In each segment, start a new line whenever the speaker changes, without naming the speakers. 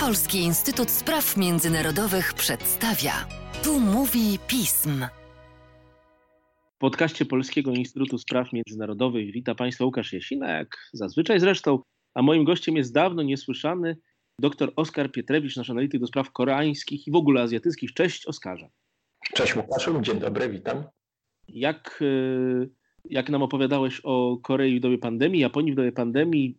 Polski Instytut Spraw Międzynarodowych przedstawia. Tu mówi pism.
W podcaście Polskiego Instytutu Spraw Międzynarodowych wita Państwa Łukasz Jasina, jak zazwyczaj zresztą, a moim gościem jest dawno niesłyszany dr Oskar Pietrewicz, nasz analityk do spraw koreańskich i w ogóle azjatyckich. Cześć Oskarze.
Cześć Łukaszu, dzień dobry, witam.
Jak, y, jak nam opowiadałeś o Korei w dobie pandemii, Japonii w dobie pandemii,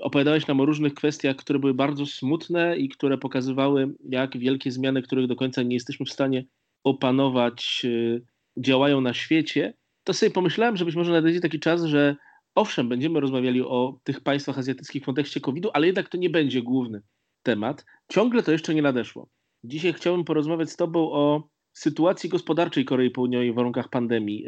opowiadałeś nam o różnych kwestiach, które były bardzo smutne i które pokazywały, jak wielkie zmiany, których do końca nie jesteśmy w stanie opanować, y, działają na świecie, to sobie pomyślałem, że być może nadejdzie taki czas, że owszem, będziemy rozmawiali o tych państwach azjatyckich w kontekście COVID-u, ale jednak to nie będzie główny temat. Ciągle to jeszcze nie nadeszło. Dzisiaj chciałbym porozmawiać z Tobą o sytuacji gospodarczej Korei Południowej w warunkach pandemii.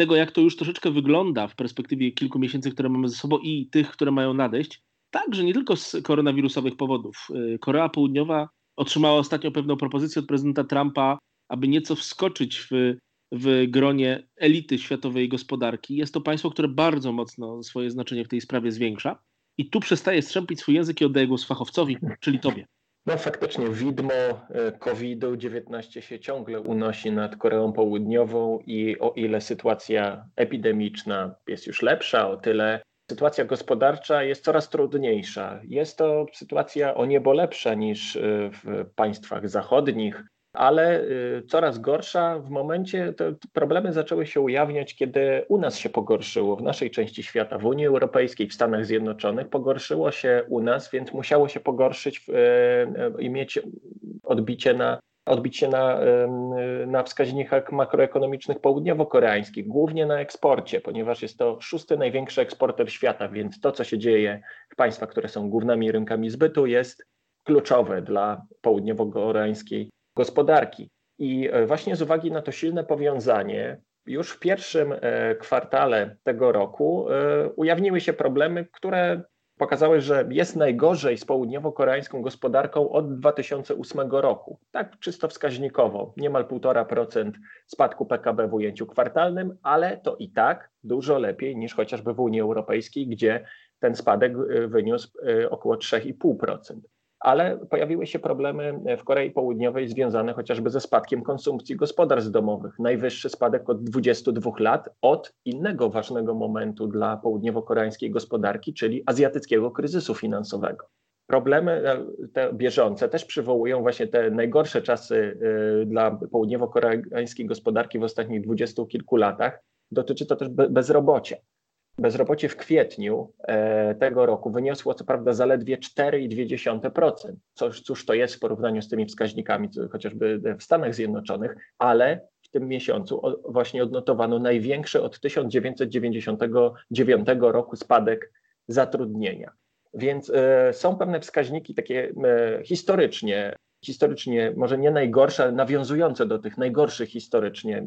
Tego, jak to już troszeczkę wygląda w perspektywie kilku miesięcy, które mamy ze sobą i tych, które mają nadejść, także nie tylko z koronawirusowych powodów. Y, Korea Południowa otrzymała ostatnio pewną propozycję od prezydenta Trumpa, aby nieco wskoczyć w, w gronie elity światowej gospodarki. Jest to państwo, które bardzo mocno swoje znaczenie w tej sprawie zwiększa. I tu przestaje strzępić swój język i oddaje głos fachowcowi, czyli tobie.
No faktycznie widmo e, COVID-19 się ciągle unosi nad Koreą Południową i o ile sytuacja epidemiczna jest już lepsza, o tyle sytuacja gospodarcza jest coraz trudniejsza. Jest to sytuacja o niebo lepsza niż e, w państwach zachodnich, ale y, coraz gorsza w momencie, te problemy zaczęły się ujawniać, kiedy u nas się pogorszyło, w naszej części świata, w Unii Europejskiej, w Stanach Zjednoczonych, pogorszyło się u nas, więc musiało się pogorszyć y, i mieć odbicie na, odbić się na, na wskaźnikach makroekonomicznych południowo-koreańskich, głównie na eksporcie, ponieważ jest to szósty największy eksporter świata, więc to, co się dzieje w państwach, które są głównymi rynkami zbytu, jest kluczowe dla południowo-koreańskiej gospodarki. I e, właśnie z uwagi na to silne powiązanie, już w pierwszym e, kwartale tego roku e, ujawniły się problemy, które pokazały, że jest najgorzej z południowo-koreańską gospodarką od 2008 roku. Tak czysto wskaźnikowo, niemal 1,5% spadku PKB w ujęciu kwartalnym, ale to i tak dużo lepiej niż chociażby w Unii Europejskiej, gdzie ten spadek wyniósł około 3,5% ale pojawiły się problemy w Korei Południowej związane chociażby ze spadkiem konsumpcji gospodarstw domowych. Najwyższy spadek od 22 lat od innego ważnego momentu dla południowo-koreańskiej gospodarki, czyli azjatyckiego kryzysu finansowego. Problemy e, te bieżące też przywołują właśnie te najgorsze czasy e, dla południowo-koreańskiej gospodarki w ostatnich dwudziestu kilku latach. Dotyczy to też bezrobocia. Bezrobocie w kwietniu e, tego roku wyniosło co prawda zaledwie 4,2%. Cóż, cóż to jest w porównaniu z tymi wskaźnikami, chociażby w Stanach Zjednoczonych, ale w tym miesiącu właśnie odnotowano największy od 1999 roku spadek zatrudnienia. Więc e, są pewne wskaźniki takie e, historycznie historycznie może nie najgorsze, ale nawiązujące do tych najgorszych historycznie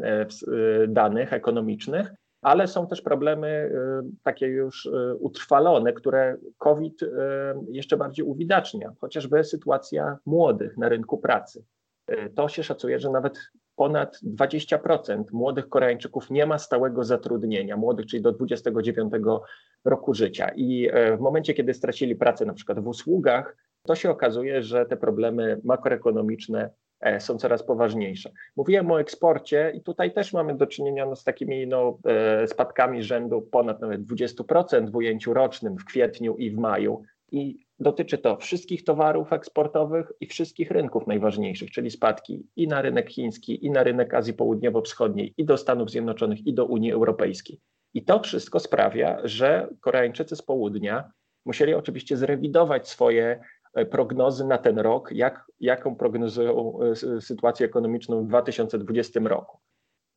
danych ekonomicznych, ale są też problemy y, takie już y, utrwalone, które COVID y, jeszcze bardziej uwidacznia, chociażby sytuacja młodych na rynku pracy. To się szacuje, że nawet ponad 20% młodych Koreańczyków nie ma stałego zatrudnienia, młodych, czyli do 29 roku życia. I w momencie, kiedy stracili pracę na przykład w usługach, to się okazuje, że te problemy makroekonomiczne są coraz poważniejsze. Mówiłem o eksporcie i tutaj też mamy do czynienia no, z takimi no, e, spadkami rzędu ponad nawet 20% w ujęciu rocznym w kwietniu i w maju. I dotyczy to wszystkich towarów eksportowych i wszystkich rynków najważniejszych, czyli spadki i na rynek chiński, i na rynek Azji Południowo-Wschodniej, i do Stanów Zjednoczonych, i do Unii Europejskiej. I to wszystko sprawia, że Koreańczycy z południa musieli oczywiście zrewidować swoje E, prognozy na ten rok, jak, jaką prognozują e, sytuację ekonomiczną w 2020 roku.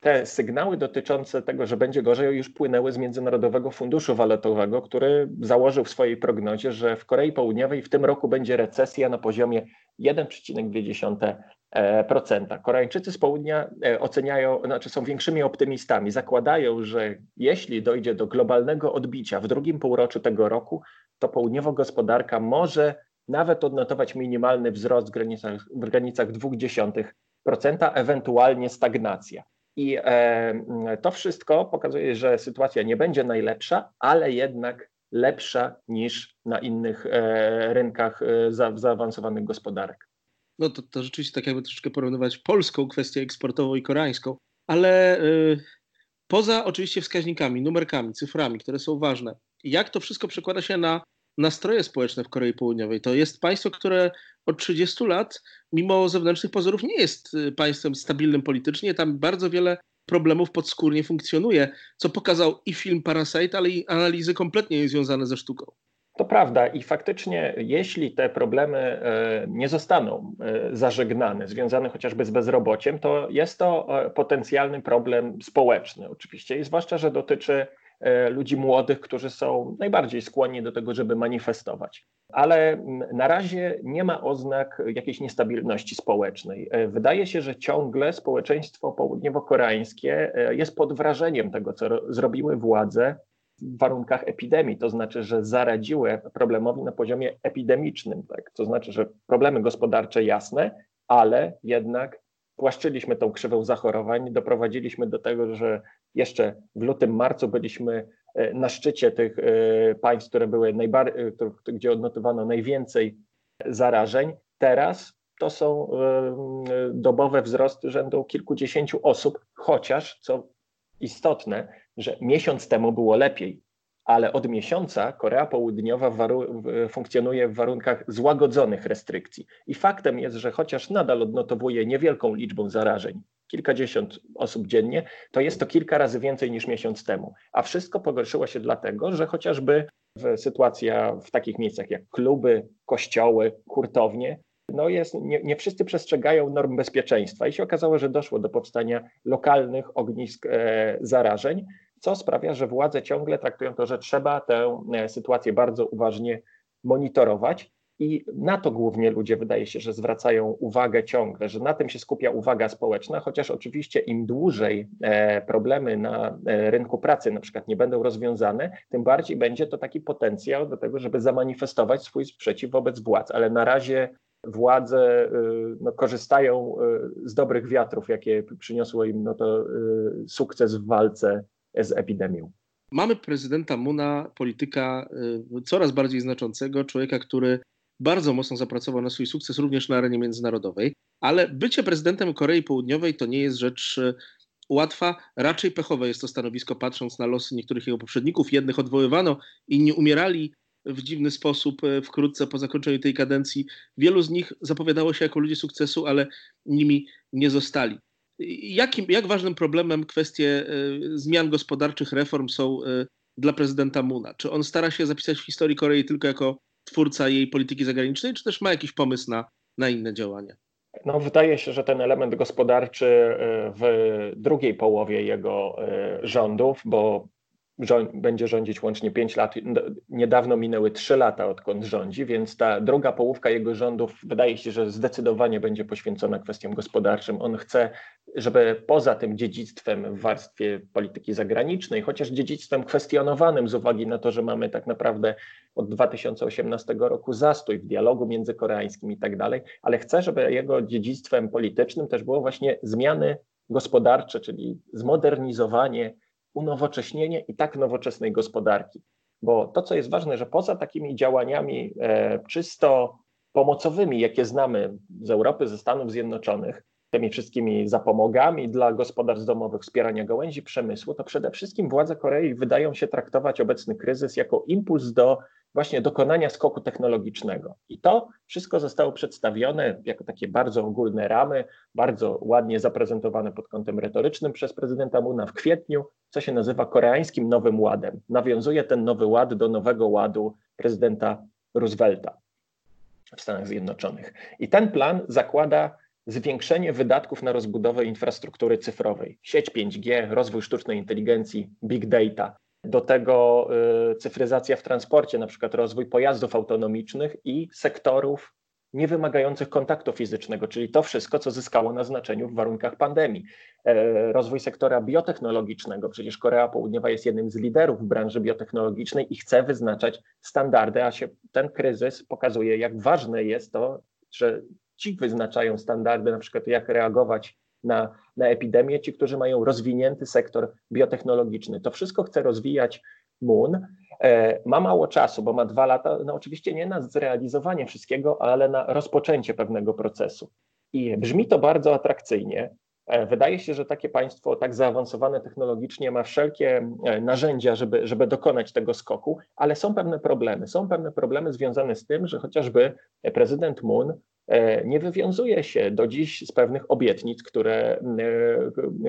Te sygnały dotyczące tego, że będzie gorzej, już płynęły z Międzynarodowego Funduszu Walutowego, który założył w swojej prognozie, że w Korei Południowej w tym roku będzie recesja na poziomie 1,2%. Koreańczycy z południa e, oceniają, znaczy są większymi optymistami. Zakładają, że jeśli dojdzie do globalnego odbicia w drugim półroczu tego roku, to południowa gospodarka może nawet odnotować minimalny wzrost w granicach, w granicach 0,2%, ewentualnie stagnacja. I e, to wszystko pokazuje, że sytuacja nie będzie najlepsza, ale jednak lepsza niż na innych e, rynkach e, za, zaawansowanych gospodarek.
No to, to rzeczywiście tak jakby troszeczkę porównywać polską kwestię eksportową i koreańską, ale y, poza oczywiście wskaźnikami, numerkami, cyframi, które są ważne, jak to wszystko przekłada się na nastroje społeczne w Korei Południowej? To jest państwo, które od 30 lat, mimo zewnętrznych pozorów, nie jest y, państwem stabilnym politycznie. Tam bardzo wiele problemów podskórnie funkcjonuje, co pokazał i film Parasite, ale i analizy kompletnie niezwiązane ze sztuką.
To prawda i faktycznie, jeśli te problemy e, nie zostaną e, zażegnane, związane chociażby z bezrobociem, to jest to e, potencjalny problem społeczny oczywiście i zwłaszcza, że dotyczy ludzi młodych, którzy są najbardziej skłonni do tego, żeby manifestować. Ale na razie nie ma oznak jakiejś niestabilności społecznej. Wydaje się, że ciągle społeczeństwo południowo-koreańskie jest pod wrażeniem tego, co zrobiły władze w warunkach epidemii, to znaczy, że zaradziły problemowi na poziomie epidemicznym, tak? to znaczy, że problemy gospodarcze jasne, ale jednak płaszczyliśmy tą krzywą zachorowań, doprowadziliśmy do tego, że jeszcze w lutym, marcu byliśmy e, na szczycie tych e, państw, które były najbardziej, e, gdzie odnotowano najwięcej zarażeń. Teraz to są dobowe wzrosty rzędu kilkudziesięciu osób, chociaż, co istotne, że miesiąc temu było lepiej, ale od miesiąca Korea Południowa funkcjonuje w warunkach złagodzonych restrykcji. I faktem jest, że chociaż nadal odnotowuje niewielką liczbę zarażeń, kilkadziesiąt osób dziennie, to jest to kilka razy więcej niż miesiąc temu. A wszystko pogorszyło się dlatego, że chociażby sytuacja w takich miejscach jak kluby, kościoły, hurtownie no jest, nie, nie, wszyscy przestrzegają norm bezpieczeństwa i się okazało, że doszło do powstania lokalnych ognisk e, zarażeń, co sprawia, że władze ciągle traktują to, że trzeba tę e, sytuację bardzo uważnie monitorować. I na to głównie ludzie wydaje się, że zwracają uwagę ciągle, że na tym się skupia uwaga społeczna, chociaż oczywiście im dłużej e, problemy na e, rynku pracy na przykład nie będą rozwiązane, tym bardziej będzie to taki potencjał do tego, żeby zamanifestować swój sprzeciw wobec władz. Ale na razie władze no, korzystają z dobrych wiatrów, jakie przyniosło im no, to sukces w walce z epidemią.
Mamy prezydenta Muna, polityka coraz bardziej znaczącego, człowieka, który bardzo mocno zapracował na swój sukces również na arenie międzynarodowej, ale bycie prezydentem Korei Południowej to nie jest rzecz y, łatwa, raczej pechowe jest to stanowisko, patrząc na losy niektórych jego poprzedników. Jednych odwoływano, inni umierali w dziwny sposób y, wkrótce po zakończeniu tej kadencji. Wielu z nich zapowiadało się jako ludzie sukcesu, ale nimi nie zostali. Jakim, jak ważnym problemem kwestie e, zmian gospodarczych, reform są e, dla prezydenta Muna? Czy on stara się zapisać w historii Korei tylko jako twórca jej polityki zagranicznej, czy też ma jakiś pomysł na, na inne działania?
No, wydaje się, że ten element gospodarczy e, w drugiej połowie jego rządów, bo będzie rządzić łącznie 5 lat. Niedawno minęły 3 lata, odkąd rządzi, więc ta druga połówka jego rządów wydaje się, że zdecydowanie będzie poświęcona kwestiom gospodarczym. On chce, żeby poza tym dziedzictwem w warstwie polityki zagranicznej, chociaż dziedzictwem kwestionowanym z uwagi na to, że mamy tak naprawdę od 2018 roku zastój w dialogu międzykoreańskim i tak dalej, ale chce, żeby jego dziedzictwem politycznym też było właśnie zmiany gospodarcze, czyli zmodernizowanie unowocześnienie i tak nowoczesnej gospodarki. Bo to, co jest ważne, że poza takimi działaniami e, czysto pomocowymi, jakie znamy z Europy, ze Stanów Zjednoczonych, tymi wszystkimi zapomogami dla gospodarstw domowych, wspierania gałęzi przemysłu, to przede wszystkim władze Korei wydają się traktować obecny kryzys jako impuls do właśnie dokonania skoku technologicznego. I to wszystko zostało przedstawione jako takie bardzo ogólne ramy, bardzo ładnie zaprezentowane pod kątem retorycznym przez prezydenta Muna w kwietniu, co się nazywa koreańskim Nowym Ładem. Nawiązuje ten Nowy Ład do Nowego Ładu prezydenta Roosevelta w Stanach Zjednoczonych. I ten plan zakłada zwiększenie wydatków na rozbudowę infrastruktury cyfrowej, sieć 5G, rozwój sztucznej inteligencji, big data, do tego y, cyfryzacja w transporcie, na przykład rozwój pojazdów autonomicznych i sektorów niewymagających kontaktu fizycznego, czyli to wszystko, co zyskało na znaczeniu w warunkach pandemii. E, rozwój sektora biotechnologicznego, przecież Korea Południowa jest jednym z liderów w branży biotechnologicznej i chce wyznaczać standardy, a się ten kryzys pokazuje, jak ważne jest to, że ci wyznaczają standardy, na przykład jak reagować na, na epidemię, ci, którzy mają rozwinięty sektor biotechnologiczny. To wszystko chce rozwijać Moon, ma mało czasu, bo ma dwa lata, no oczywiście nie na zrealizowanie wszystkiego, ale na rozpoczęcie pewnego procesu. I brzmi to bardzo atrakcyjnie. E, wydaje się, że takie państwo tak zaawansowane technologicznie ma wszelkie e, narzędzia, żeby, żeby dokonać tego skoku, ale są pewne problemy. Są pewne problemy związane z tym, że chociażby prezydent Moon e, nie wywiązuje się do dziś z pewnych obietnic, które,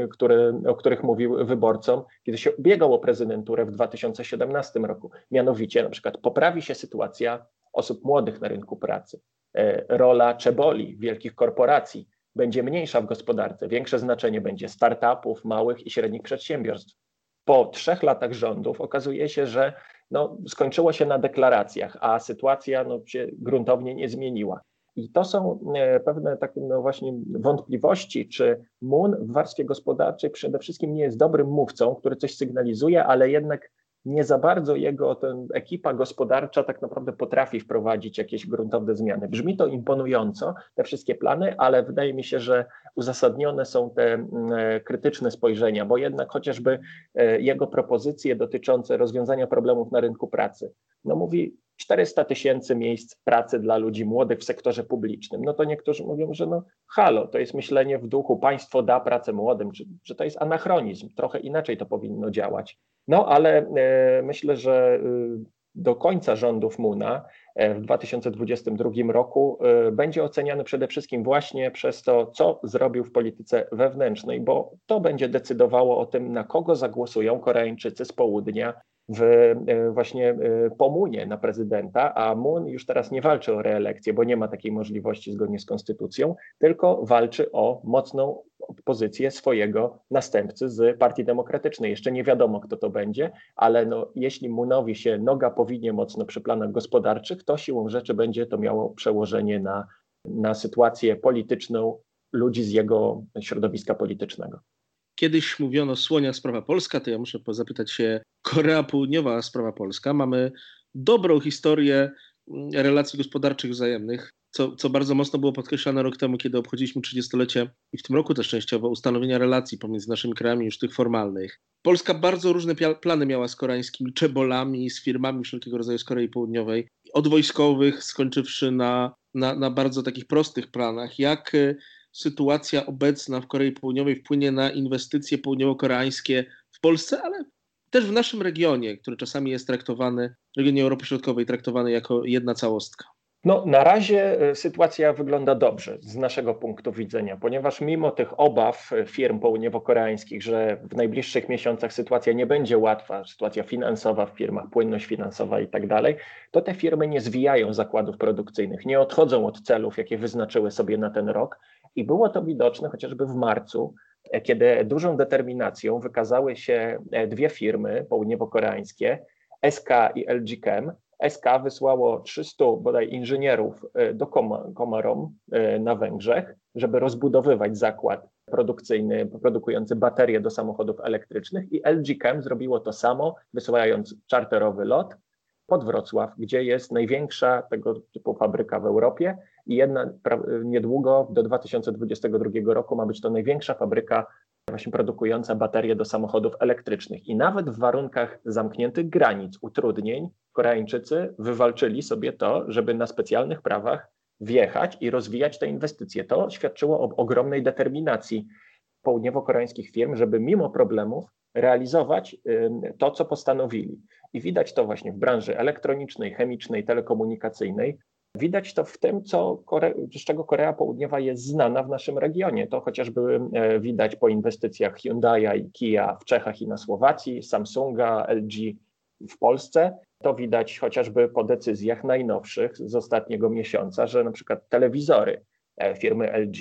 które, o których mówił wyborcom, kiedy się ubiegał o prezydenturę w 2017 roku. Mianowicie, na przykład, poprawi się sytuacja osób młodych na rynku pracy. Rola czeboli, wielkich korporacji, będzie mniejsza w gospodarce. Większe znaczenie będzie startupów, małych i średnich przedsiębiorstw. Po trzech latach rządów okazuje się, że no, skończyło się na deklaracjach, a sytuacja no, się gruntownie nie zmieniła. I to są e, pewne takie no właśnie wątpliwości, czy MUN w warstwie gospodarczej przede wszystkim nie jest dobrym mówcą, który coś sygnalizuje, ale jednak nie za bardzo jego ten, ekipa gospodarcza tak naprawdę potrafi wprowadzić jakieś gruntowne zmiany. Brzmi to imponująco, te wszystkie plany, ale wydaje mi się, że uzasadnione są te e, krytyczne spojrzenia, bo jednak chociażby e, jego propozycje dotyczące rozwiązania problemów na rynku pracy, no mówi 400 tysięcy miejsc pracy dla ludzi młodych w sektorze publicznym. No to niektórzy mówią, że no halo, to jest myślenie w duchu państwo da pracę młodym, że to jest anachronizm, trochę inaczej to powinno działać. No ale e, myślę, że e, do końca rządów Muna e, w 2022 roku będzie oceniany przede wszystkim właśnie przez to, co zrobił w polityce wewnętrznej, bo to będzie decydowało o tym, na kogo zagłosują Koreańczycy z południa w e, właśnie e, Pomunie na prezydenta, a Moon już teraz nie walczy o reelekcję, bo nie ma takiej możliwości zgodnie z konstytucją, tylko walczy o mocną pozycję swojego następcy z Partii Demokratycznej. Jeszcze nie wiadomo, kto to będzie, ale no, jeśli Moonowi się noga powinie mocno przy planach gospodarczych, to siłą rzeczy będzie to miało przełożenie na, na sytuację polityczną ludzi z jego środowiska politycznego.
Kiedyś mówiono słonia sprawa polska, to ja muszę zapytać się Korea Południowa sprawa polska. Mamy dobrą historię mm, relacji gospodarczych wzajemnych, co, co bardzo mocno było podkreślane rok temu, kiedy obchodziliśmy 30-lecie i w tym roku też częściowo ustanowienia relacji pomiędzy naszymi krajami, już tych formalnych. Polska bardzo różne plany miała z koreańskimi czebolami, z firmami wszelkiego rodzaju z Korei Południowej, od wojskowych, skończywszy na, na, na bardzo takich prostych planach. Jak sytuacja obecna w Korei Południowej wpłynie na inwestycje południowo-koreańskie w Polsce, ale też w naszym regionie, który czasami jest traktowany, w regionie Europy Środkowej, traktowany jako jedna całostka?
No, na razie e, sytuacja wygląda dobrze z naszego punktu widzenia, ponieważ mimo tych obaw e, firm południowo-koreańskich, że w najbliższych miesiącach sytuacja nie będzie łatwa, sytuacja finansowa w firmach, płynność finansowa i tak dalej, to te firmy nie zwijają zakładów produkcyjnych, nie odchodzą od celów, jakie wyznaczyły sobie na ten rok, i było to widoczne chociażby w marcu, e, kiedy dużą determinacją wykazały się e, dwie firmy południowo-koreańskie, SK i LG Chem. SK wysłało 300 bodaj inżynierów e, do Komarom na Węgrzech, żeby rozbudowywać zakład produkcyjny produkujący baterie do samochodów elektrycznych i LG Chem zrobiło to samo, wysyłając czarterowy lot pod Wrocław, gdzie jest największa tego typu fabryka w Europie i jedna niedługo do 2022 roku ma być to największa fabryka właśnie produkująca baterie do samochodów elektrycznych. I nawet w warunkach zamkniętych granic, utrudnień, Koreańczycy wywalczyli sobie to, żeby na specjalnych prawach wjechać i rozwijać te inwestycje. To świadczyło o ogromnej determinacji południowo-koreańskich firm, żeby mimo problemów realizować to, co postanowili. I widać to właśnie w branży elektronicznej, chemicznej, telekomunikacyjnej. Widać to w tym, co Kore z czego Korea Południowa jest znana w naszym regionie. To chociażby e, widać po inwestycjach Hyundai i Kia w Czechach i na Słowacji, Samsunga, LG w Polsce. To widać chociażby po decyzjach najnowszych z ostatniego miesiąca, że na przykład telewizory e, firmy LG,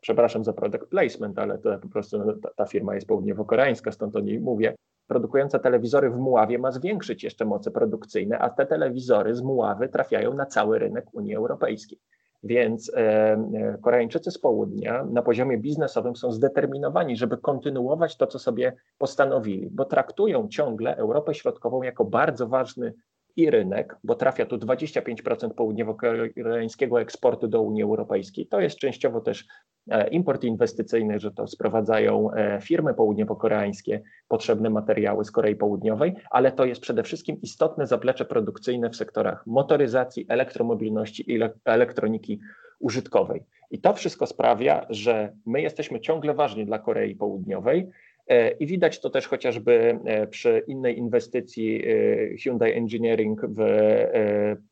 przepraszam za product placement, ale to po prostu no, ta, ta firma jest południowo-koreańska, stąd o niej mówię, produkująca telewizory w Muławie ma zwiększyć jeszcze moce produkcyjne, a te telewizory z Muławy trafiają na cały rynek Unii Europejskiej. Więc e, e, Koreańczycy z południa na poziomie biznesowym są zdeterminowani, żeby kontynuować to, co sobie postanowili, bo traktują ciągle Europę Środkową jako bardzo ważny i rynek, bo trafia tu 25% południowo-koreańskiego eksportu do Unii Europejskiej. To jest częściowo też e, import inwestycyjny, że to sprowadzają e, firmy południowo-koreańskie potrzebne materiały z Korei Południowej, ale to jest przede wszystkim istotne zaplecze produkcyjne w sektorach motoryzacji, elektromobilności i elektroniki użytkowej. I to wszystko sprawia, że my jesteśmy ciągle ważni dla Korei Południowej. E, I widać to też chociażby e, przy innej inwestycji e, Hyundai Engineering w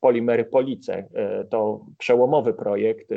polimery Police. To przełomowy projekt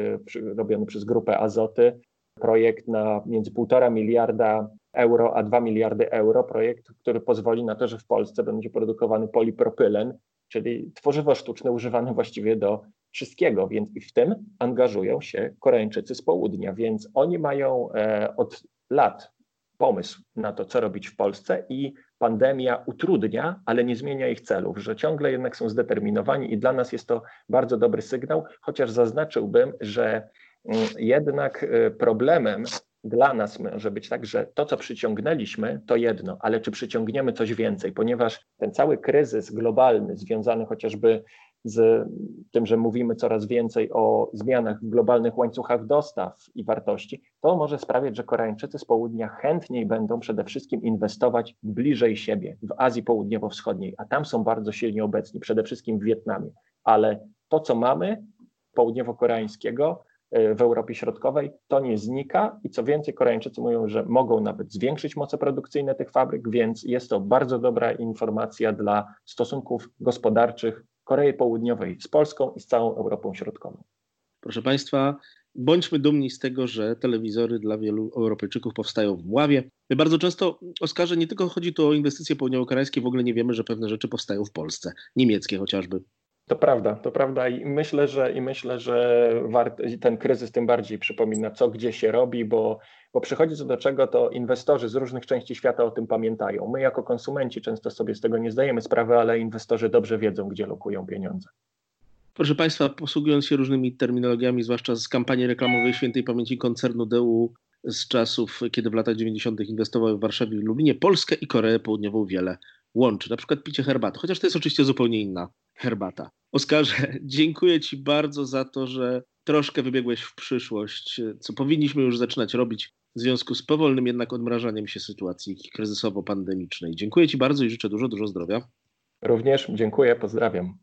robiony przez grupę Azoty, projekt na między 1,5 miliarda euro a 2 miliardy euro, projekt, który pozwoli na to, że w Polsce będzie produkowany polipropylen, czyli tworzywo sztuczne używane właściwie do wszystkiego, więc i w tym angażują się Koreańczycy z południa, więc oni mają od lat pomysł na to, co robić w Polsce i pandemia utrudnia, ale nie zmienia ich celów, że ciągle jednak są zdeterminowani i dla nas jest to bardzo dobry sygnał, chociaż zaznaczyłbym, że mm, jednak y, problemem dla nas może być tak, że to, co przyciągnęliśmy, to jedno, ale czy przyciągniemy coś więcej, ponieważ ten cały kryzys globalny, związany chociażby z tym, że mówimy coraz więcej o zmianach w globalnych łańcuchach dostaw i wartości, to może sprawiać, że Koreańczycy z południa chętniej będą przede wszystkim inwestować bliżej siebie, w Azji Południowo-Wschodniej, a tam są bardzo silnie obecni, przede wszystkim w Wietnamie. Ale to, co mamy południowo-koreańskiego e, w Europie Środkowej, to nie znika i co więcej, Koreańczycy mówią, że mogą nawet zwiększyć moce produkcyjne tych fabryk, więc jest to bardzo dobra informacja dla stosunków gospodarczych Korei Południowej z Polską i z całą Europą Środkową.
Proszę Państwa, bądźmy dumni z tego, że telewizory dla wielu Europejczyków powstają w Mławie. Bardzo często, Oskarze, nie tylko chodzi tu o inwestycje południowo-koreańskie, w ogóle nie wiemy, że pewne rzeczy powstają w Polsce, niemieckie chociażby.
To prawda, to prawda i myślę, że i myślę, że ten kryzys tym bardziej przypomina, co gdzie się robi, bo, bo przychodzi co do czego, to inwestorzy z różnych części świata o tym pamiętają. My jako konsumenci często sobie z tego nie zdajemy sprawy, ale inwestorzy dobrze wiedzą, gdzie lokują pieniądze.
Proszę Państwa, posługując się różnymi terminologiami, zwłaszcza z kampanii reklamowej świętej pamięci koncernu DU z czasów, kiedy w latach 90. inwestowały w Warszawie i Lublinie, Polskę i Koreę Południową wiele łączy. Na przykład picie herbaty, chociaż to jest oczywiście zupełnie inna herbata. Oskarze, dziękuję Ci bardzo za to, że troszkę wybiegłeś w przyszłość, co powinniśmy już zaczynać robić w związku z powolnym jednak odmrażaniem się sytuacji kryzysowo-pandemicznej. Dziękuję Ci bardzo i życzę dużo, dużo zdrowia.
Również dziękuję, pozdrawiam.